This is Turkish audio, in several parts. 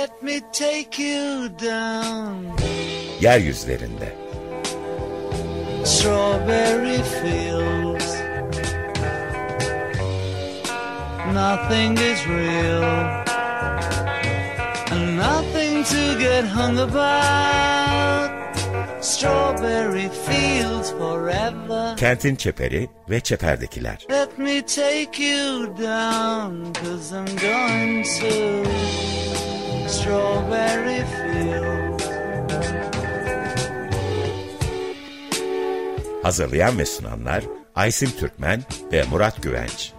Let me take you down. Yeryüzlerinde. Strawberry fields. Nothing is real. And nothing to get hung about. Strawberry fields forever. Kentin çeperi ve çeperdekiler. Let me take you down, cause I'm going to Strawberry Fields. Hazırlayan ve sunanlar Aysim Türkmen ve Murat Güvenç.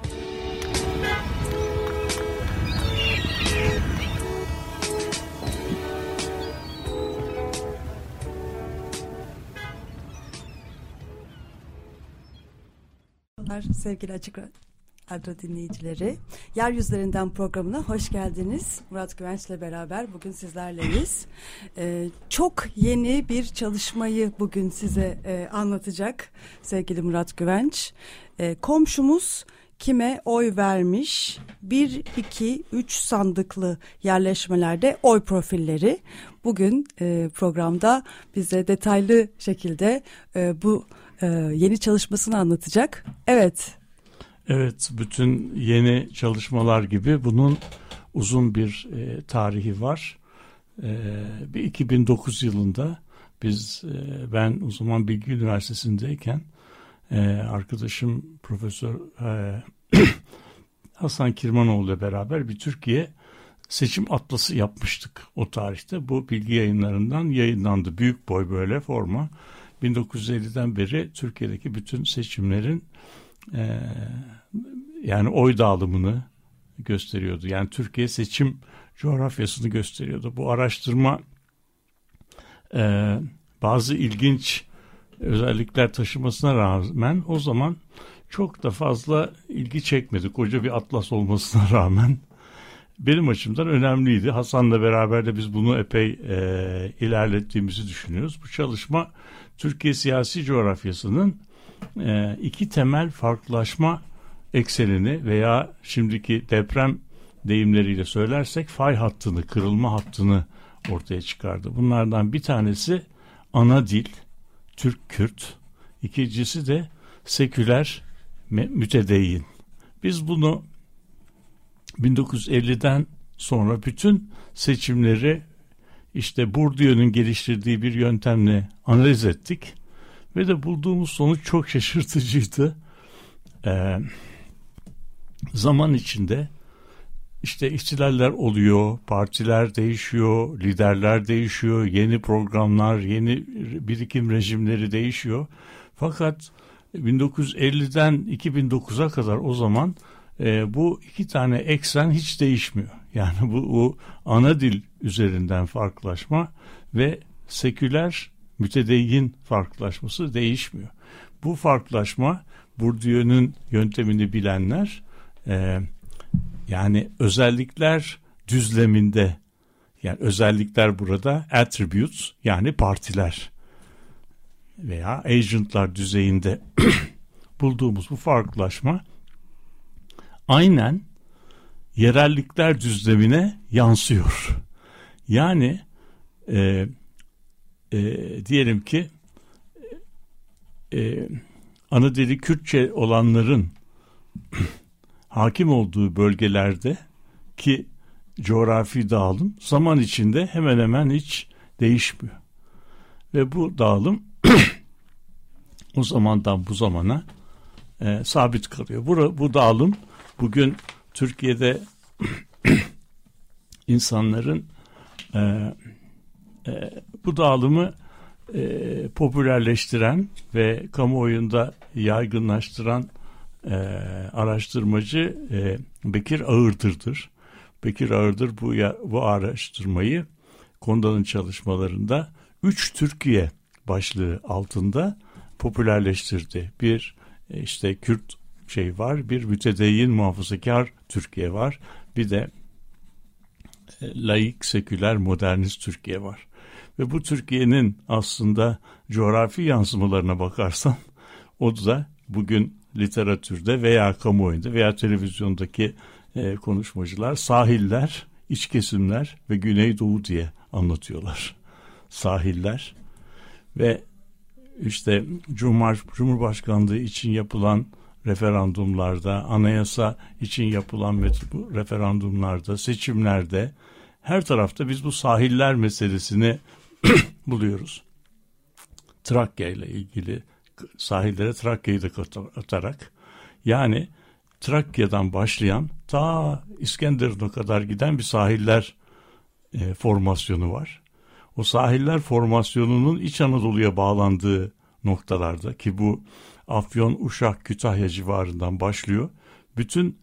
Sevgili Açık Radyo dinleyicileri. Yeryüzlerinden programına hoş geldiniz. Murat Güvenç ile beraber bugün sizlerleyiz. Ee, çok yeni bir çalışmayı bugün size e, anlatacak sevgili Murat Güvenç. E, komşumuz kime oy vermiş? 1, 2, 3 sandıklı yerleşmelerde oy profilleri. Bugün e, programda bize detaylı şekilde e, bu e, yeni çalışmasını anlatacak. Evet Evet, bütün yeni çalışmalar gibi bunun uzun bir e, tarihi var. E, bir 2009 yılında biz, e, ben o zaman Bilgi Üniversitesi'ndeyken e, arkadaşım Profesör e, Hasan Kirmanoğlu ile beraber bir Türkiye seçim atlası yapmıştık o tarihte. Bu bilgi yayınlarından yayınlandı. Büyük boy böyle forma. 1950'den beri Türkiye'deki bütün seçimlerin e, yani oy dağılımını gösteriyordu. Yani Türkiye seçim coğrafyasını gösteriyordu. Bu araştırma e, bazı ilginç özellikler taşımasına rağmen o zaman çok da fazla ilgi çekmedi. Koca bir atlas olmasına rağmen benim açımdan önemliydi. Hasan'la beraber de biz bunu epey e, ilerlettiğimizi düşünüyoruz. Bu çalışma Türkiye siyasi coğrafyasının e, iki temel farklılaşma eksenini veya şimdiki deprem deyimleriyle söylersek fay hattını, kırılma hattını ortaya çıkardı. Bunlardan bir tanesi ana dil, Türk-Kürt, ikincisi de seküler mütedeyyin. Biz bunu 1950'den sonra bütün seçimleri işte Bourdieu'nun geliştirdiği bir yöntemle analiz ettik ve de bulduğumuz sonuç çok şaşırtıcıydı. Ee, zaman içinde işte ihtilaller oluyor, partiler değişiyor, liderler değişiyor, yeni programlar, yeni birikim rejimleri değişiyor. Fakat 1950'den 2009'a kadar o zaman e, bu iki tane eksen hiç değişmiyor. Yani bu, bu ana dil üzerinden farklılaşma ve seküler mütedeyyin farklılaşması değişmiyor. Bu farklılaşma Bourdieu'nun yöntemini bilenler e, yani özellikler düzleminde yani özellikler burada attributes yani partiler veya agentlar düzeyinde bulduğumuz bu farklılaşma aynen yerellikler düzlemine yansıyor. Yani e, e, diyelim ki e, ana dili Kürtçe olanların hakim olduğu bölgelerde ki coğrafi dağılım zaman içinde hemen hemen hiç değişmiyor. Ve bu dağılım o zamandan bu zamana e, sabit kalıyor. Bu, bu dağılım bugün Türkiye'de insanların e, e, bu dağılımı e, popülerleştiren ve kamuoyunda yaygınlaştıran e, araştırmacı e, Bekir Ağırdır'dır. Bekir Ağırdır bu, ya, bu araştırmayı Konda'nın çalışmalarında üç Türkiye başlığı altında popülerleştirdi. Bir e, işte Kürt şey var, bir mütedeyyin muhafazakar Türkiye var, bir de e, laik, seküler, modernist Türkiye var. Ve bu Türkiye'nin aslında coğrafi yansımalarına bakarsan o da bugün literatürde veya kamuoyunda veya televizyondaki e, konuşmacılar sahiller iç kesimler ve Güneydoğu diye anlatıyorlar. Sahiller ve işte Cumhur, Cumhurbaşkanlığı için yapılan referandumlarda, anayasa için yapılan referandumlarda, seçimlerde her tarafta biz bu sahiller meselesini buluyoruz. Trakya ile ilgili sahillere Trakya'yı da atarak yani Trakya'dan başlayan ta İskenderun'a kadar giden bir sahiller e, formasyonu var. O sahiller formasyonunun İç Anadolu'ya bağlandığı noktalarda ki bu Afyon, Uşak, Kütahya civarından başlıyor. Bütün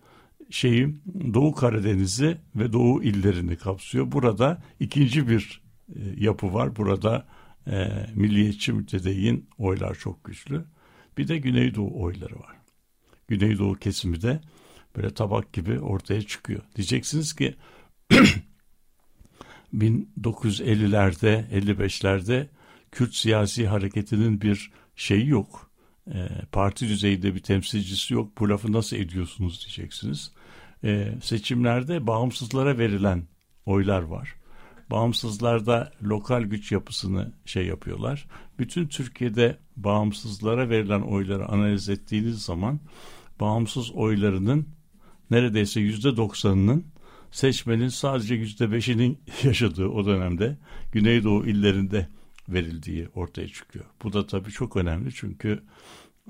şeyi Doğu Karadeniz'i ve Doğu illerini kapsıyor. Burada ikinci bir e, yapı var. Burada e, milliyetçi mütedeyyin oylar çok güçlü. Bir de Güneydoğu oyları var. Güneydoğu kesimi de böyle tabak gibi ortaya çıkıyor. Diyeceksiniz ki 1950'lerde 55'lerde Kürt siyasi hareketinin bir şeyi yok. E, parti düzeyinde bir temsilcisi yok. Bu lafı nasıl ediyorsunuz diyeceksiniz. E, seçimlerde bağımsızlara verilen oylar var. Bağımsızlarda lokal güç yapısını şey yapıyorlar. Bütün Türkiye'de bağımsızlara verilen oyları analiz ettiğiniz zaman bağımsız oylarının neredeyse yüzde doksanının seçmenin sadece yüzde beşinin yaşadığı o dönemde Güneydoğu illerinde verildiği ortaya çıkıyor. Bu da tabii çok önemli çünkü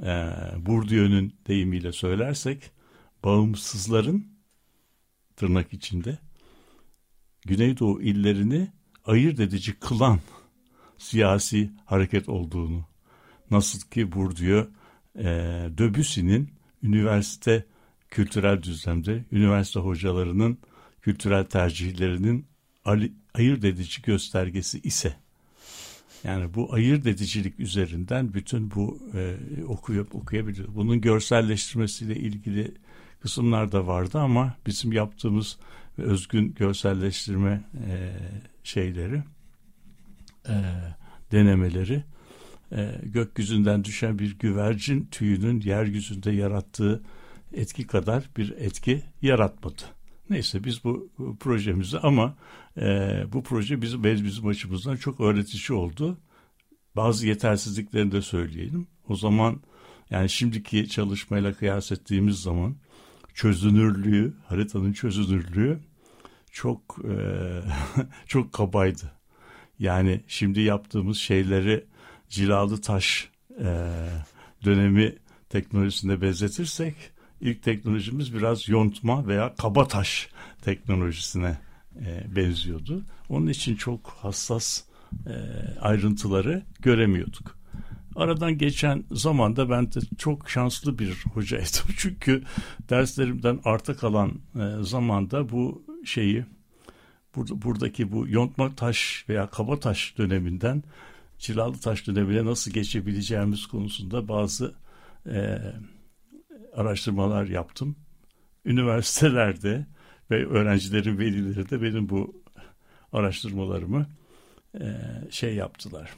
e, Bourdieu'nun deyimiyle söylersek bağımsızların tırnak içinde Güneydoğu illerini ayırt edici kılan siyasi hareket olduğunu nasıl ki Bourdieu e, Debussy'nin üniversite kültürel düzlemde üniversite hocalarının kültürel tercihlerinin ayırt edici göstergesi ise yani bu ayırt edicilik üzerinden bütün bu e, okuyup okuyabiliyor. Bunun görselleştirmesiyle ilgili kısımlar da vardı ama bizim yaptığımız özgün görselleştirme e, şeyleri e, denemeleri e, gökyüzünden düşen bir güvercin tüyünün yeryüzünde yarattığı etki kadar bir etki yaratmadı. Neyse biz bu, bu projemizi ama e, bu proje bizim, bizim açımızdan çok öğretici oldu. Bazı yetersizliklerini de söyleyelim. O zaman yani şimdiki çalışmayla kıyas ettiğimiz zaman çözünürlüğü, haritanın çözünürlüğü çok e, çok kabaydı. Yani şimdi yaptığımız şeyleri cilalı taş e, dönemi teknolojisinde benzetirsek ilk teknolojimiz biraz yontma veya kaba taş teknolojisine e, benziyordu. Onun için çok hassas e, ayrıntıları göremiyorduk. Aradan geçen zamanda ben de çok şanslı bir hocaydım. Çünkü derslerimden arta kalan e, zamanda bu şeyi burada, buradaki bu yontma taş veya kaba taş döneminden cilalı taş dönemine nasıl geçebileceğimiz konusunda bazı e, araştırmalar yaptım. Üniversitelerde ve öğrencilerin velileri de benim bu araştırmalarımı e, şey yaptılar.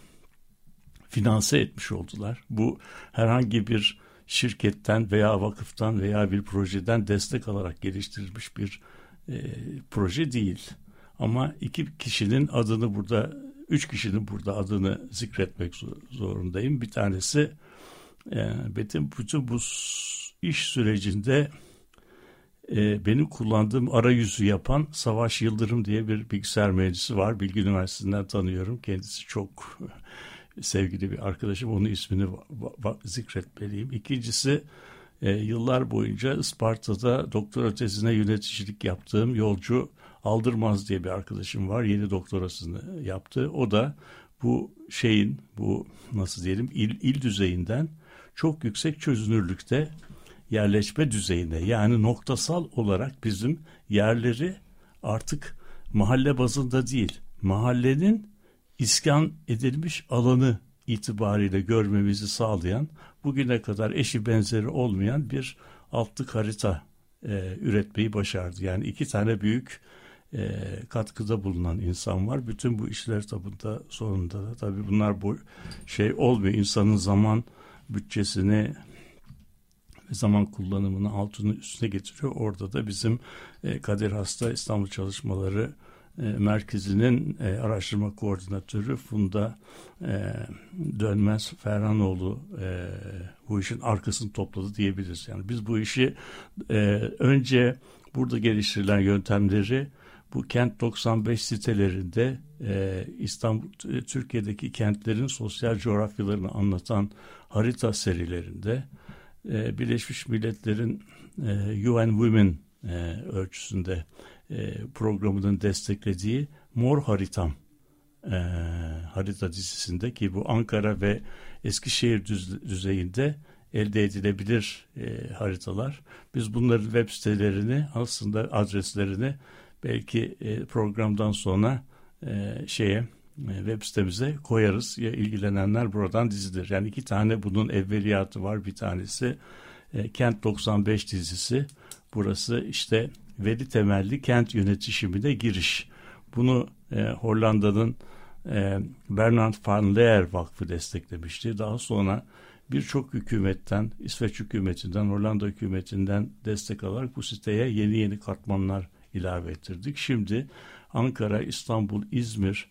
Finanse etmiş oldular. Bu herhangi bir şirketten veya vakıftan veya bir projeden destek alarak geliştirilmiş bir e, proje değil. Ama iki kişinin adını burada, üç kişinin burada adını zikretmek zorundayım. Bir tanesi e, bütün, bütün bu iş sürecinde e, benim kullandığım arayüzü yapan Savaş Yıldırım diye bir bilgisayar mühendisi var. Bilgi Üniversitesi'nden tanıyorum. Kendisi çok sevgili bir arkadaşım. Onun ismini zikretmeliyim. İkincisi e, yıllar boyunca Isparta'da doktora tezine yöneticilik yaptığım yolcu Aldırmaz diye bir arkadaşım var. Yeni doktorasını yaptı. O da bu şeyin bu nasıl diyelim il, il düzeyinden çok yüksek çözünürlükte yerleşme düzeyine yani noktasal olarak bizim yerleri artık mahalle bazında değil mahallenin iskan edilmiş alanı itibariyle görmemizi sağlayan bugüne kadar eşi benzeri olmayan bir altlık harita e, üretmeyi başardı. Yani iki tane büyük e, katkıda bulunan insan var. Bütün bu işler tabında sonunda da tabii bunlar bu şey olmuyor. İnsanın zaman bütçesini ve zaman kullanımını altını üstüne getiriyor. Orada da bizim e, Kadir Hasta İstanbul Çalışmaları Merkezi'nin e, araştırma koordinatörü Funda e, Dönmez Ferhanoğlu e, bu işin arkasını topladı diyebiliriz. Yani biz bu işi e, önce burada geliştirilen yöntemleri bu Kent 95 sitelerinde e, İstanbul e, Türkiye'deki kentlerin sosyal coğrafyalarını anlatan harita serilerinde e, Birleşmiş Milletler'in e, UN Women e, ölçüsünde e, programının desteklediği Mor Haritam e, harita dizisinde ki bu Ankara ve Eskişehir düz, düzeyinde elde edilebilir e, haritalar. Biz bunların web sitelerini aslında adreslerini belki e, programdan sonra e, şeye e, web sitemize koyarız. Ya ilgilenenler buradan dizidir. Yani iki tane bunun evveliyatı var. Bir tanesi e, Kent 95 dizisi. Burası işte veri temelli kent yönetişimine giriş. Bunu e, Hollanda'nın e, Bernard van Leer Vakfı desteklemişti. Daha sonra birçok hükümetten, İsveç hükümetinden, Hollanda hükümetinden destek alarak bu siteye yeni yeni katmanlar ilave ettirdik. Şimdi Ankara, İstanbul, İzmir,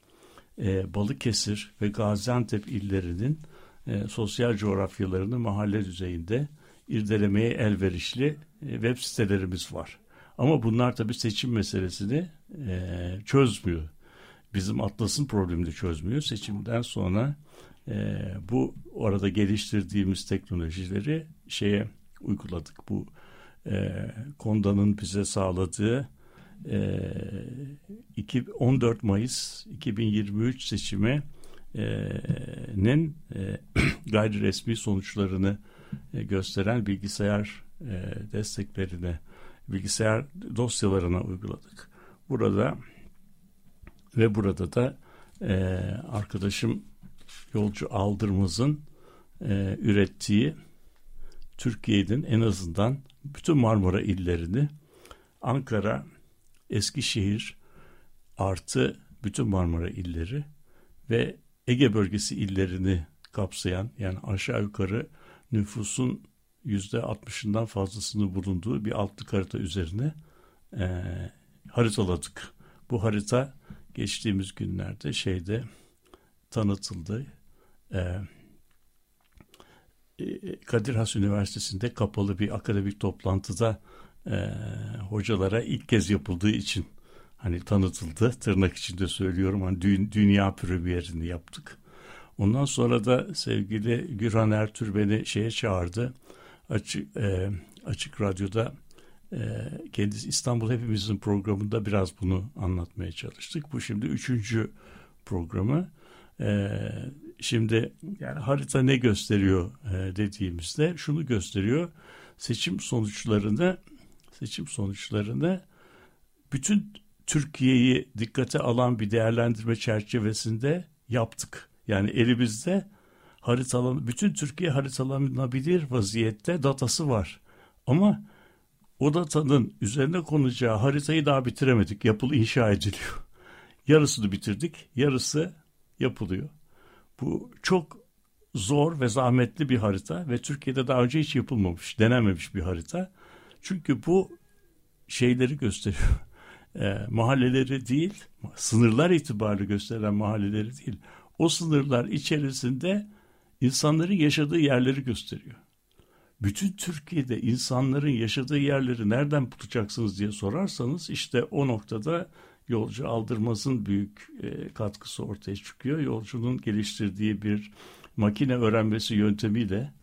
e, Balıkesir ve Gaziantep illerinin e, sosyal coğrafyalarını mahalle düzeyinde irdelemeye elverişli e, web sitelerimiz var. Ama bunlar tabii seçim meselesini e, çözmüyor. Bizim Atlas'ın problemini çözmüyor. Seçimden sonra e, bu orada geliştirdiğimiz teknolojileri şeye uyguladık. Bu e, Konda'nın bize sağladığı e, 14 Mayıs 2023 seçimi nin e, gayri resmi sonuçlarını e, gösteren bilgisayar e, desteklerini bilgisayar dosyalarına uyguladık. Burada ve burada da e, arkadaşım Yolcu Aldırmaz'ın e, ürettiği Türkiye'nin en azından bütün Marmara illerini Ankara, Eskişehir artı bütün Marmara illeri ve Ege bölgesi illerini kapsayan yani aşağı yukarı nüfusun yüzde 60'ından fazlasını bulunduğu bir altlık harita üzerine e, haritaladık. Bu harita geçtiğimiz günlerde şeyde tanıtıldı. E, e Kadir Has Üniversitesi'nde kapalı bir akademik toplantıda e, hocalara ilk kez yapıldığı için hani tanıtıldı. Tırnak içinde söylüyorum. Hani dü dünya premierini yaptık. Ondan sonra da sevgili Gürhan Ertür beni şeye çağırdı açık e, açık radyoda e, kendisi İstanbul Hepimizin programında biraz bunu anlatmaya çalıştık. Bu şimdi üçüncü programı. E, şimdi yani harita ne gösteriyor e, dediğimizde şunu gösteriyor. Seçim sonuçlarını seçim sonuçlarını bütün Türkiye'yi dikkate alan bir değerlendirme çerçevesinde yaptık. Yani elimizde haritalan bütün Türkiye haritalanabilir vaziyette datası var. Ama o datanın üzerine konacağı haritayı daha bitiremedik. Yapılı inşa ediliyor. Yarısını bitirdik, yarısı yapılıyor. Bu çok zor ve zahmetli bir harita ve Türkiye'de daha önce hiç yapılmamış, denememiş bir harita. Çünkü bu şeyleri gösteriyor. E, mahalleleri değil, sınırlar itibariyle gösteren mahalleleri değil. O sınırlar içerisinde insanların yaşadığı yerleri gösteriyor. Bütün Türkiye'de insanların yaşadığı yerleri nereden bulacaksınız diye sorarsanız işte o noktada yolcu aldırmazın büyük e, katkısı ortaya çıkıyor. Yolcunun geliştirdiği bir makine öğrenmesi yöntemiyle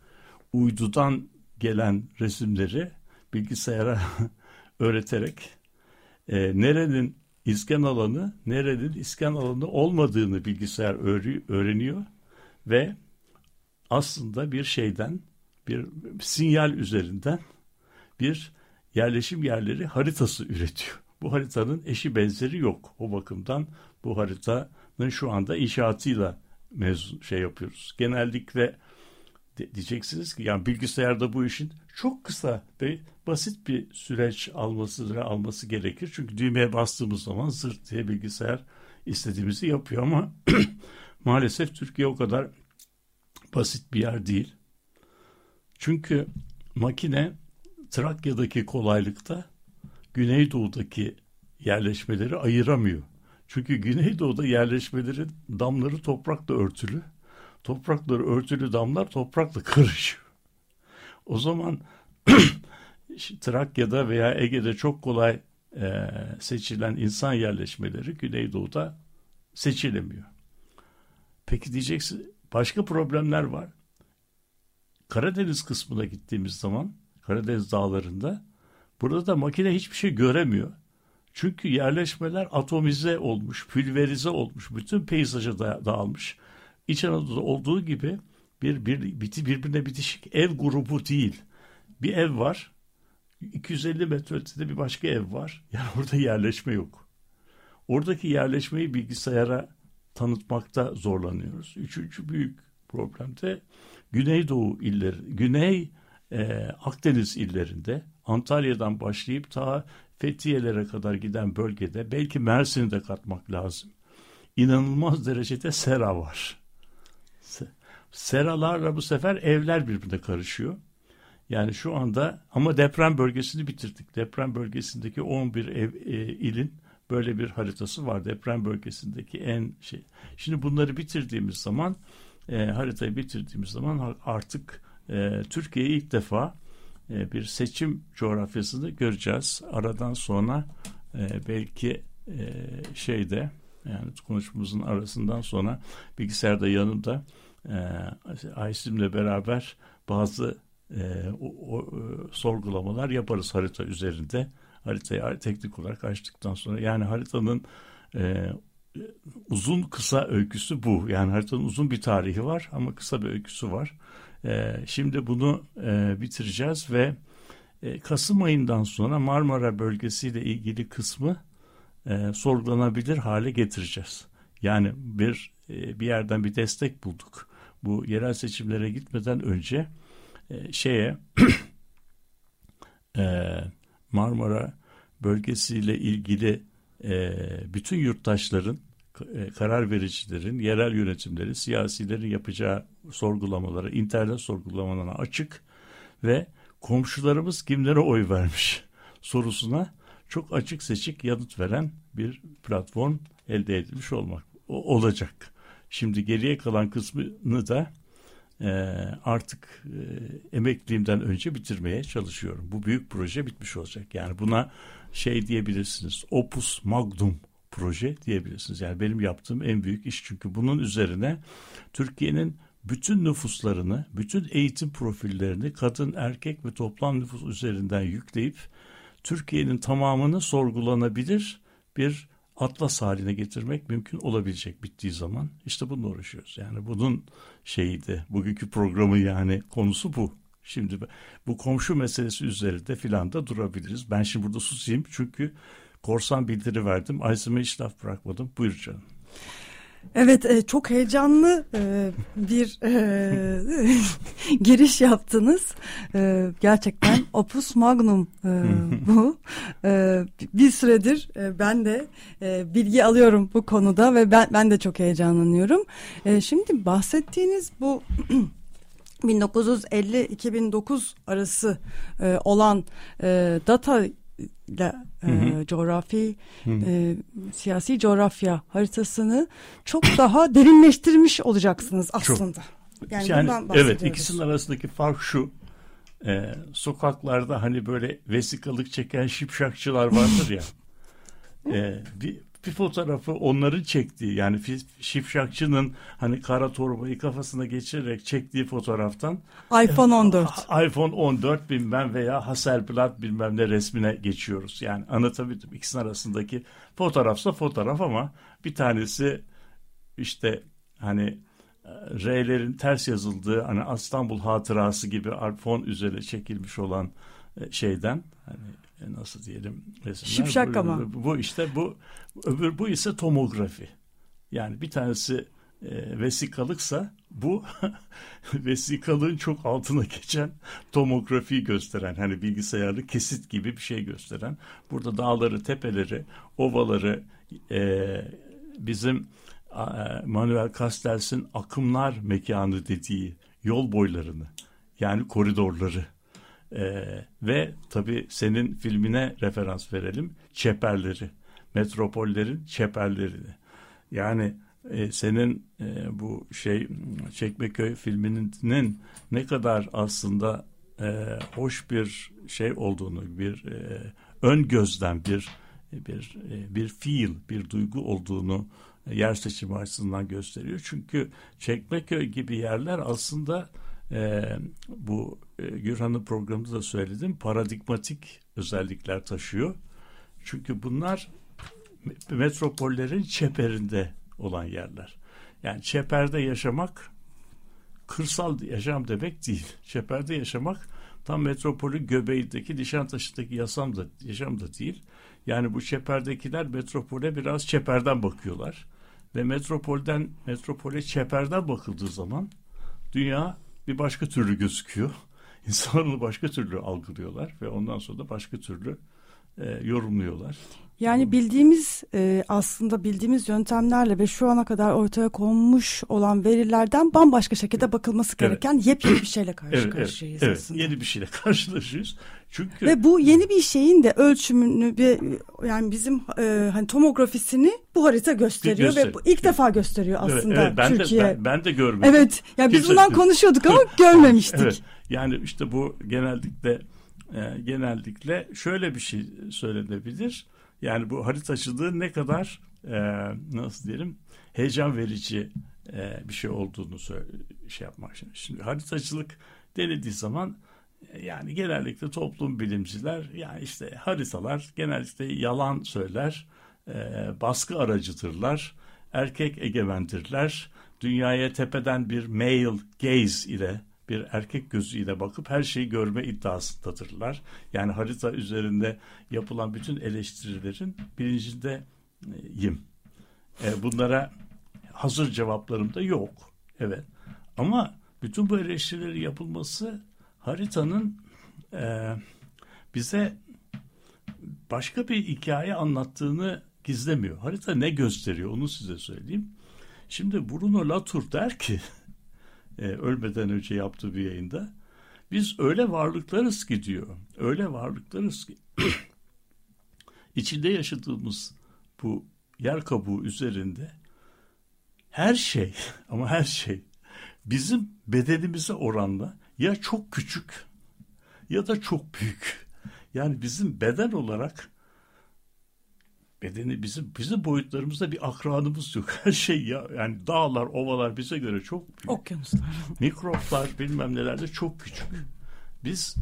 uydudan gelen resimleri bilgisayara öğreterek e, nerenin iskan alanı, nerenin iskan alanı olmadığını bilgisayar öğreniyor ve aslında bir şeyden, bir sinyal üzerinden bir yerleşim yerleri haritası üretiyor. Bu haritanın eşi benzeri yok. O bakımdan bu haritanın şu anda inşaatıyla mevzu şey yapıyoruz. Genellikle diyeceksiniz ki yani bilgisayarda bu işin çok kısa ve basit bir süreç alması alması gerekir. Çünkü düğmeye bastığımız zaman zırt diye bilgisayar istediğimizi yapıyor ama maalesef Türkiye o kadar basit bir yer değil. Çünkü makine Trakya'daki kolaylıkta Güneydoğu'daki yerleşmeleri ayıramıyor. Çünkü Güneydoğu'da yerleşmelerin damları toprakla örtülü. Toprakları örtülü damlar toprakla karışıyor. O zaman Trakya'da veya Ege'de çok kolay e, seçilen insan yerleşmeleri Güneydoğu'da seçilemiyor. Peki diyeceksin başka problemler var. Karadeniz kısmına gittiğimiz zaman Karadeniz dağlarında burada da makine hiçbir şey göremiyor. Çünkü yerleşmeler atomize olmuş, pülverize olmuş, bütün peyzaja da, dağılmış. İç Anadolu'da olduğu gibi bir, bir biti birbirine bitişik ev grubu değil. Bir ev var. 250 metre ötede bir başka ev var. Yani orada yerleşme yok. Oradaki yerleşmeyi bilgisayara tanıtmakta zorlanıyoruz. Üçüncü büyük problem de Güneydoğu illeri, Güney e, Akdeniz illerinde Antalya'dan başlayıp ta Fethiye'lere kadar giden bölgede belki Mersin'i de katmak lazım. İnanılmaz derecede sera var. Seralarla bu sefer evler birbirine karışıyor. Yani şu anda ama deprem bölgesini bitirdik. Deprem bölgesindeki 11 ev, e, ilin böyle bir haritası var. Deprem bölgesindeki en şey. Şimdi bunları bitirdiğimiz zaman e, haritayı bitirdiğimiz zaman artık e, Türkiye ilk defa e, bir seçim coğrafyasını göreceğiz. Aradan sonra e, belki e, şeyde yani konuşmamızın arasından sonra bilgisayarda yanımda e, Aysim'le beraber bazı e, o, o, e, sorgulamalar yaparız harita üzerinde. Haritayı teknik olarak açtıktan sonra yani haritanın e, uzun kısa öyküsü bu. Yani haritanın uzun bir tarihi var ama kısa bir öyküsü var. E, şimdi bunu e, bitireceğiz ve e, Kasım ayından sonra Marmara bölgesiyle ilgili kısmı e, sorgulanabilir hale getireceğiz. Yani bir e, bir yerden bir destek bulduk. Bu yerel seçimlere gitmeden önce e, şeye e, Marmara bölgesiyle ilgili e, bütün yurttaşların e, karar vericilerin, yerel yönetimlerin, siyasilerin yapacağı sorgulamalara, internet sorgulamalarına açık ve komşularımız kimlere oy vermiş sorusuna çok açık seçik yanıt veren bir platform elde edilmiş olmak olacak. Şimdi geriye kalan kısmını da e, artık e, emekliliğimden önce bitirmeye çalışıyorum. Bu büyük proje bitmiş olacak. Yani buna şey diyebilirsiniz. Opus Magnum proje diyebilirsiniz. Yani benim yaptığım en büyük iş çünkü bunun üzerine Türkiye'nin bütün nüfuslarını, bütün eğitim profillerini kadın, erkek ve toplam nüfus üzerinden yükleyip Türkiye'nin tamamını sorgulanabilir bir atlas haline getirmek mümkün olabilecek bittiği zaman. İşte bununla uğraşıyoruz. Yani bunun şeyiydi, bugünkü programı yani konusu bu. Şimdi bu komşu meselesi üzerinde filan da durabiliriz. Ben şimdi burada susayım çünkü korsan bildiri verdim. Aysim'e hiç laf bırakmadım. Buyur canım. Evet e, çok heyecanlı e, bir e, giriş yaptınız. Gerçekten opus magnum bu. Bir süredir ben de bilgi alıyorum bu konuda ve ben ben de çok heyecanlanıyorum. Şimdi bahsettiğiniz bu 1950-2009 arası olan data ile e, coğrafi e, siyasi coğrafya haritasını çok daha derinleştirmiş olacaksınız aslında. Çok. Yani, yani evet ikisinin arasındaki fark şu. E, sokaklarda hani böyle vesikalık çeken şipşakçılar vardır ya. e, bir bir fotoğrafı onların çektiği yani Şifşakçı'nın hani kara torbayı kafasına geçirerek çektiği fotoğraftan iPhone 14 iPhone 14 bilmem veya Hasselblad bilmem ne resmine geçiyoruz. Yani anlatabildim ikisinin arasındaki fotoğrafsa fotoğraf ama bir tanesi işte hani e, R'lerin ters yazıldığı hani İstanbul hatırası gibi fon üzerine çekilmiş olan e, şeyden hani e, nasıl diyelim resimler. Şipşak ama. Bu, bu işte bu öbür bu ise tomografi. Yani bir tanesi e, vesikalıksa bu vesikalığın çok altına geçen tomografiyi gösteren hani bilgisayarlı kesit gibi bir şey gösteren. Burada dağları, tepeleri, ovaları e, bizim e, Manuel Castells'in akımlar mekanı dediği yol boylarını yani koridorları Ee, ve tabii senin filmine referans verelim. Çeperleri, metropollerin çeperlerini. Yani e, senin e, bu şey Çekmeköy filminin ne kadar aslında e, hoş bir şey olduğunu, bir e, ön gözden bir bir e, bir feel, bir duygu olduğunu yer seçimi açısından gösteriyor. Çünkü Çekmeköy gibi yerler aslında e, bu e, Gürhan'ın programında da söyledim paradigmatik özellikler taşıyor. Çünkü bunlar metropollerin çeperinde olan yerler. Yani çeperde yaşamak kırsal yaşam demek değil. Çeperde yaşamak tam metropolün göbeğindeki Nişantaşı'ndaki yaşam da, yaşam da değil. Yani bu çeperdekiler metropole biraz çeperden bakıyorlar. Ve metropolden metropole çeperden bakıldığı zaman dünya bir başka türlü gözüküyor. İnsanları başka türlü algılıyorlar ve ondan sonra da başka türlü e, yorumluyorlar. Yani bildiğimiz e, aslında bildiğimiz yöntemlerle ve şu ana kadar ortaya konmuş olan verilerden bambaşka şekilde bakılması gereken evet. yepyeni bir şeyle karşı evet, karşıyayız evet, aslında. Evet, yeni bir şeyle karşılaşıyoruz. Çünkü ve bu yeni bir şeyin de ölçümünü ve yani bizim e, hani tomografisini bu harita gösteriyor Göster. ve bu ilk defa gösteriyor aslında evet, evet, ben Türkiye. De, ben, ben de görmedim. Evet. Ya yani biz bundan konuşuyorduk ama görmemiştik. Evet. Yani işte bu genellikle e, genellikle şöyle bir şey söylenebilir. Yani bu haritacılığı ne kadar e, nasıl diyelim heyecan verici e, bir şey olduğunu söyle, şey yapmak. Şimdi, şimdi haritacılık denildiği zaman e, yani genellikle toplum bilimciler yani işte haritalar genellikle yalan söyler, e, baskı aracıdırlar, erkek egemendirler, dünyaya tepeden bir male gaze ile bir erkek gözüyle bakıp her şeyi görme iddiasındadırlar. Yani harita üzerinde yapılan bütün eleştirilerin bilincindeyim. E, bunlara hazır cevaplarım da yok. Evet. Ama bütün bu eleştirileri yapılması haritanın e, bize başka bir hikaye anlattığını gizlemiyor. Harita ne gösteriyor onu size söyleyeyim. Şimdi Bruno Latour der ki e, ölmeden önce yaptığı bir yayında. Biz öyle varlıklarız ki diyor. Öyle varlıklarız ki içinde yaşadığımız bu yer kabuğu üzerinde her şey ama her şey bizim bedenimize oranla ya çok küçük ya da çok büyük. Yani bizim beden olarak bedeni bizim bizim boyutlarımızda bir akranımız yok. Her şey ya yani dağlar, ovalar bize göre çok büyük. Okyanuslar. Mikroplar bilmem neler de çok küçük. Biz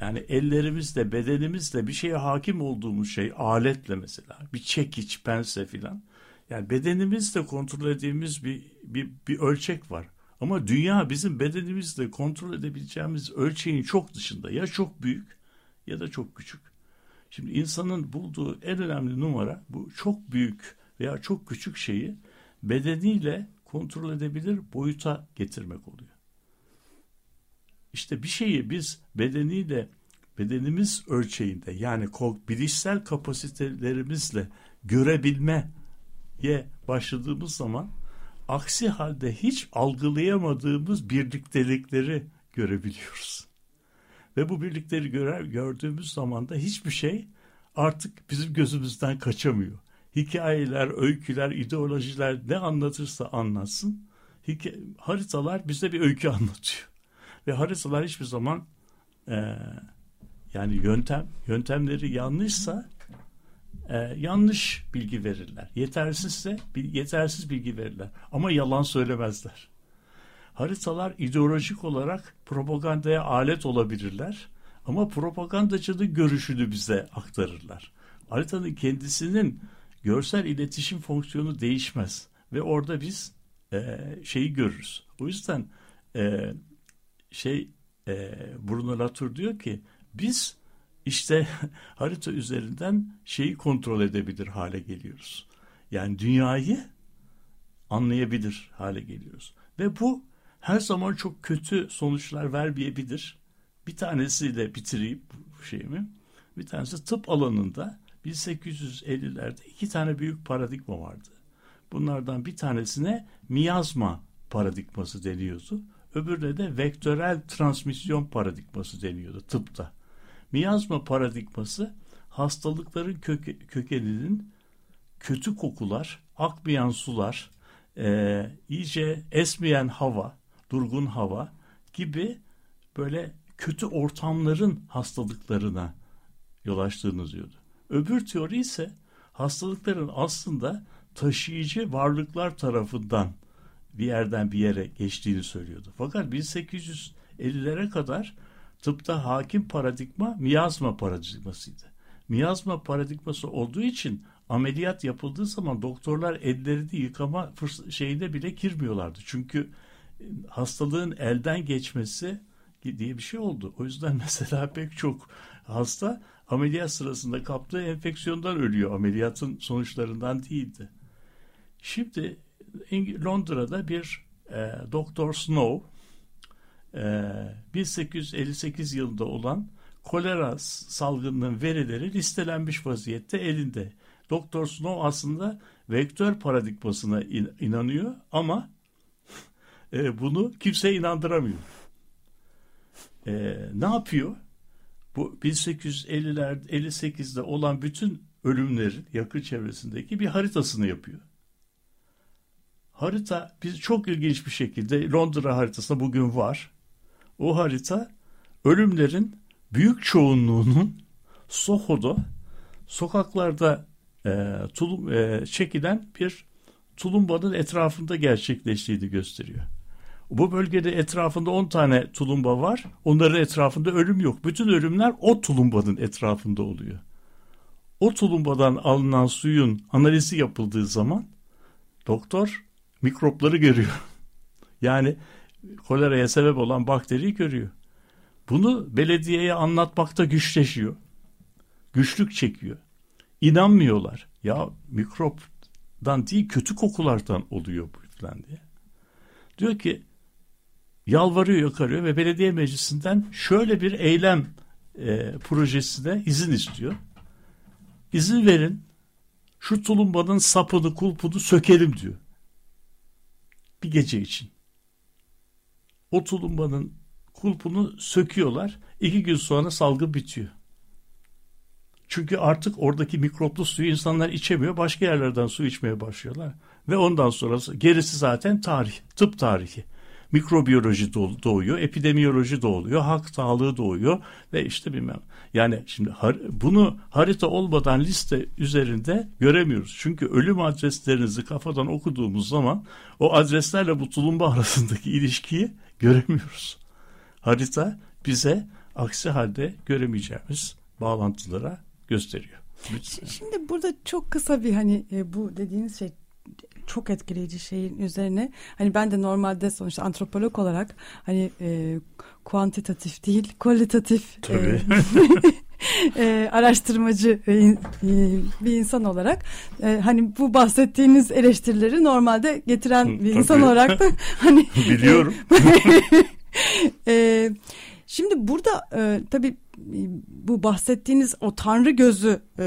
yani ellerimizle, bedenimizle bir şeye hakim olduğumuz şey aletle mesela bir çekiç, pense filan. Yani bedenimizle kontrol ettiğimiz bir, bir, bir ölçek var. Ama dünya bizim bedenimizle kontrol edebileceğimiz ölçeğin çok dışında. Ya çok büyük ya da çok küçük. Şimdi insanın bulduğu en önemli numara bu çok büyük veya çok küçük şeyi bedeniyle kontrol edebilir boyuta getirmek oluyor. İşte bir şeyi biz bedeniyle bedenimiz ölçeğinde yani bilişsel kapasitelerimizle görebilmeye başladığımız zaman aksi halde hiç algılayamadığımız birliktelikleri görebiliyoruz. Ve bu birlikleri görer, gördüğümüz zaman da hiçbir şey artık bizim gözümüzden kaçamıyor. Hikayeler, öyküler, ideolojiler ne anlatırsa anlatsın. Haritalar bize bir öykü anlatıyor. Ve haritalar hiçbir zaman e, yani yöntem yöntemleri yanlışsa e, yanlış bilgi verirler. Yetersizse yetersiz bilgi verirler. Ama yalan söylemezler haritalar ideolojik olarak propagandaya alet olabilirler ama propagandacının görüşünü bize aktarırlar. Haritanın kendisinin görsel iletişim fonksiyonu değişmez ve orada biz e, şeyi görürüz. O yüzden e, şey e, Bruno Latour diyor ki biz işte harita üzerinden şeyi kontrol edebilir hale geliyoruz. Yani dünyayı anlayabilir hale geliyoruz. Ve bu her zaman çok kötü sonuçlar vermeyebilir. Bir tanesiyle bitireyim bu şeyimi. Bir tanesi tıp alanında 1850'lerde iki tane büyük paradigma vardı. Bunlardan bir tanesine miyazma paradigması deniyordu. öbürüne de vektörel transmisyon paradigması deniyordu tıpta. Miyazma paradigması hastalıkların köke, kökeninin kötü kokular, akmayan sular, e, iyice esmeyen hava, durgun hava gibi böyle kötü ortamların hastalıklarına yol açtığını diyordu. Öbür teori ise hastalıkların aslında taşıyıcı varlıklar tarafından bir yerden bir yere geçtiğini söylüyordu. Fakat 1850'lere kadar tıpta hakim paradigma miyazma paradigmasıydı. Miyazma paradigması olduğu için ameliyat yapıldığı zaman doktorlar ellerini yıkama şeyine bile girmiyorlardı. Çünkü hastalığın elden geçmesi diye bir şey oldu. O yüzden mesela pek çok hasta ameliyat sırasında kaptığı enfeksiyondan ölüyor. Ameliyatın sonuçlarından değildi. Şimdi Londra'da bir e, Doktor Snow e, 1858 yılında olan kolera salgınının verileri listelenmiş vaziyette elinde. Doktor Snow aslında vektör paradigmasına in, inanıyor ama e, bunu kimse inandıramıyor. E, ne yapıyor? Bu 1850'ler 58'de olan bütün ölümlerin yakın çevresindeki bir haritasını yapıyor. Harita biz çok ilginç bir şekilde Londra haritasında bugün var. O harita ölümlerin büyük çoğunluğunun Soho'da sokaklarda e, tulum, e, çekilen bir tulumbanın etrafında gerçekleştiğini gösteriyor. Bu bölgede etrafında 10 tane tulumba var. Onların etrafında ölüm yok. Bütün ölümler o tulumbanın etrafında oluyor. O tulumbadan alınan suyun analizi yapıldığı zaman doktor mikropları görüyor. Yani koleraya sebep olan bakteriyi görüyor. Bunu belediyeye anlatmakta güçleşiyor. Güçlük çekiyor. İnanmıyorlar. Ya mikropdan değil kötü kokulardan oluyor bu falan diye. Diyor ki yalvarıyor yakarıyor ve belediye meclisinden şöyle bir eylem e, projesine izin istiyor. İzin verin şu tulumbanın sapını kulpunu sökelim diyor. Bir gece için. O tulumbanın kulpunu söküyorlar. İki gün sonra salgın bitiyor. Çünkü artık oradaki mikroplu suyu insanlar içemiyor. Başka yerlerden su içmeye başlıyorlar. Ve ondan sonrası gerisi zaten tarih, tıp tarihi mikrobiyoloji doğuyor, epidemiyoloji doğuyor, halk sağlığı doğuyor ve işte bilmem. Yani şimdi har bunu harita olmadan liste üzerinde göremiyoruz. Çünkü ölüm adreslerinizi kafadan okuduğumuz zaman o adreslerle bu tulumba arasındaki ilişkiyi göremiyoruz. Harita bize aksi halde göremeyeceğimiz bağlantılara gösteriyor. Şimdi burada çok kısa bir hani e, bu dediğiniz şey çok etkileyici şeyin üzerine hani ben de normalde sonuçta antropolog olarak hani e, kuantitatif değil kualitatif e, e, araştırmacı e, e, bir insan olarak e, hani bu bahsettiğiniz eleştirileri normalde getiren bir insan olarak da hani biliyorum. e, şimdi burada e, tabii bu bahsettiğiniz o tanrı gözü e,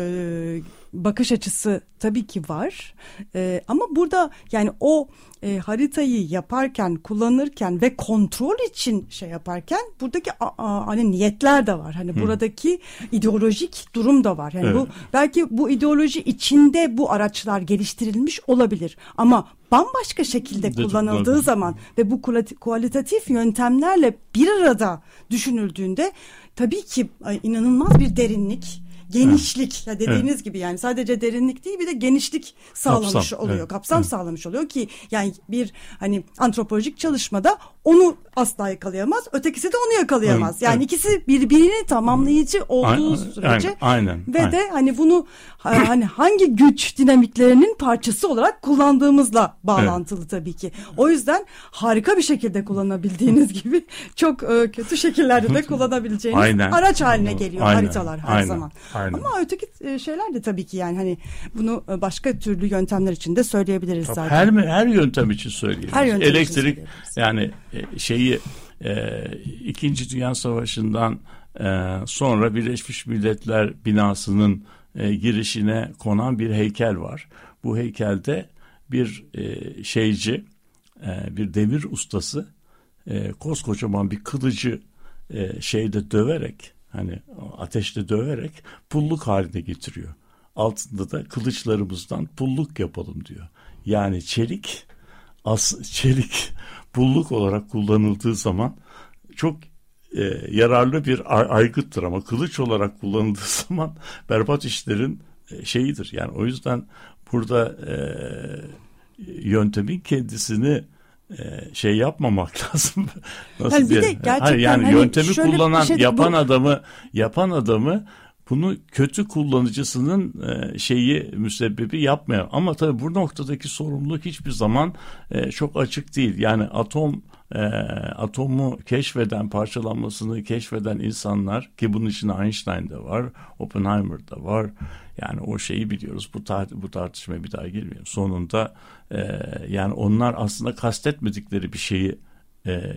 bakış açısı tabii ki var. E, ama burada yani o e, haritayı yaparken, kullanırken ve kontrol için şey yaparken buradaki a, a, hani niyetler de var. Hani hmm. buradaki ideolojik durum da var. Yani evet. bu belki bu ideoloji içinde bu araçlar geliştirilmiş olabilir. Ama bambaşka şekilde kullanıldığı zaman ve bu kualitatif yöntemlerle bir arada düşünüldüğünde tabii ki inanılmaz bir derinlik genişlik ya dediğiniz evet. gibi yani sadece derinlik değil bir de genişlik sağlamış kapsam, oluyor. Evet. Kapsam evet. sağlamış oluyor ki yani bir hani antropolojik çalışmada onu asla yakalayamaz. Ötekisi de onu yakalayamaz. Evet, yani evet. ikisi birbirini tamamlayıcı olduğu aynen, sürece aynen, ve aynen. de hani bunu hani hangi güç dinamiklerinin parçası olarak kullandığımızla bağlantılı evet. tabii ki. O yüzden harika bir şekilde kullanabildiğiniz gibi çok e, kötü şekillerde de kullanabileceğiniz aynen. araç haline geliyor aynen, haritalar her aynen, zaman. Aynen. Ama öteki e, şeyler de tabii ki yani hani bunu e, başka türlü yöntemler için de söyleyebiliriz tabii zaten. Her her yöntem için söyleyebiliriz. Her yöntem Elektrik için yani şeyi e, İkinci Dünya Savaşı'ndan e, sonra Birleşmiş Milletler binasının e, girişine konan bir heykel var. Bu heykelde bir e, şeyci, e, bir demir ustası e, koskocaman bir kılıcı e, şeyde döverek hani ateşte döverek pulluk haline getiriyor. Altında da kılıçlarımızdan pulluk yapalım diyor. Yani çelik as çelik pulluk olarak kullanıldığı zaman çok e, yararlı bir aygıttır ama kılıç olarak kullanıldığı zaman berbat işlerin e, şeyidir. Yani o yüzden burada e, yöntemin kendisini e, şey yapmamak lazım. Nasıl yani bir de gerçekten Hayır, yani hani yöntemi kullanan şey, yapan bu... adamı yapan adamı bunu kötü kullanıcısının e, şeyi müsebbibi yapmıyor. Ama tabii bu noktadaki sorumluluk hiçbir zaman e, çok açık değil. Yani atom e, atomu keşfeden, parçalanmasını keşfeden insanlar ki bunun içinde Einstein de var, Oppenheimer da var. Yani o şeyi biliyoruz. Bu tar bu tartışmaya bir daha girmeyelim. Sonunda yani onlar aslında kastetmedikleri bir şeyi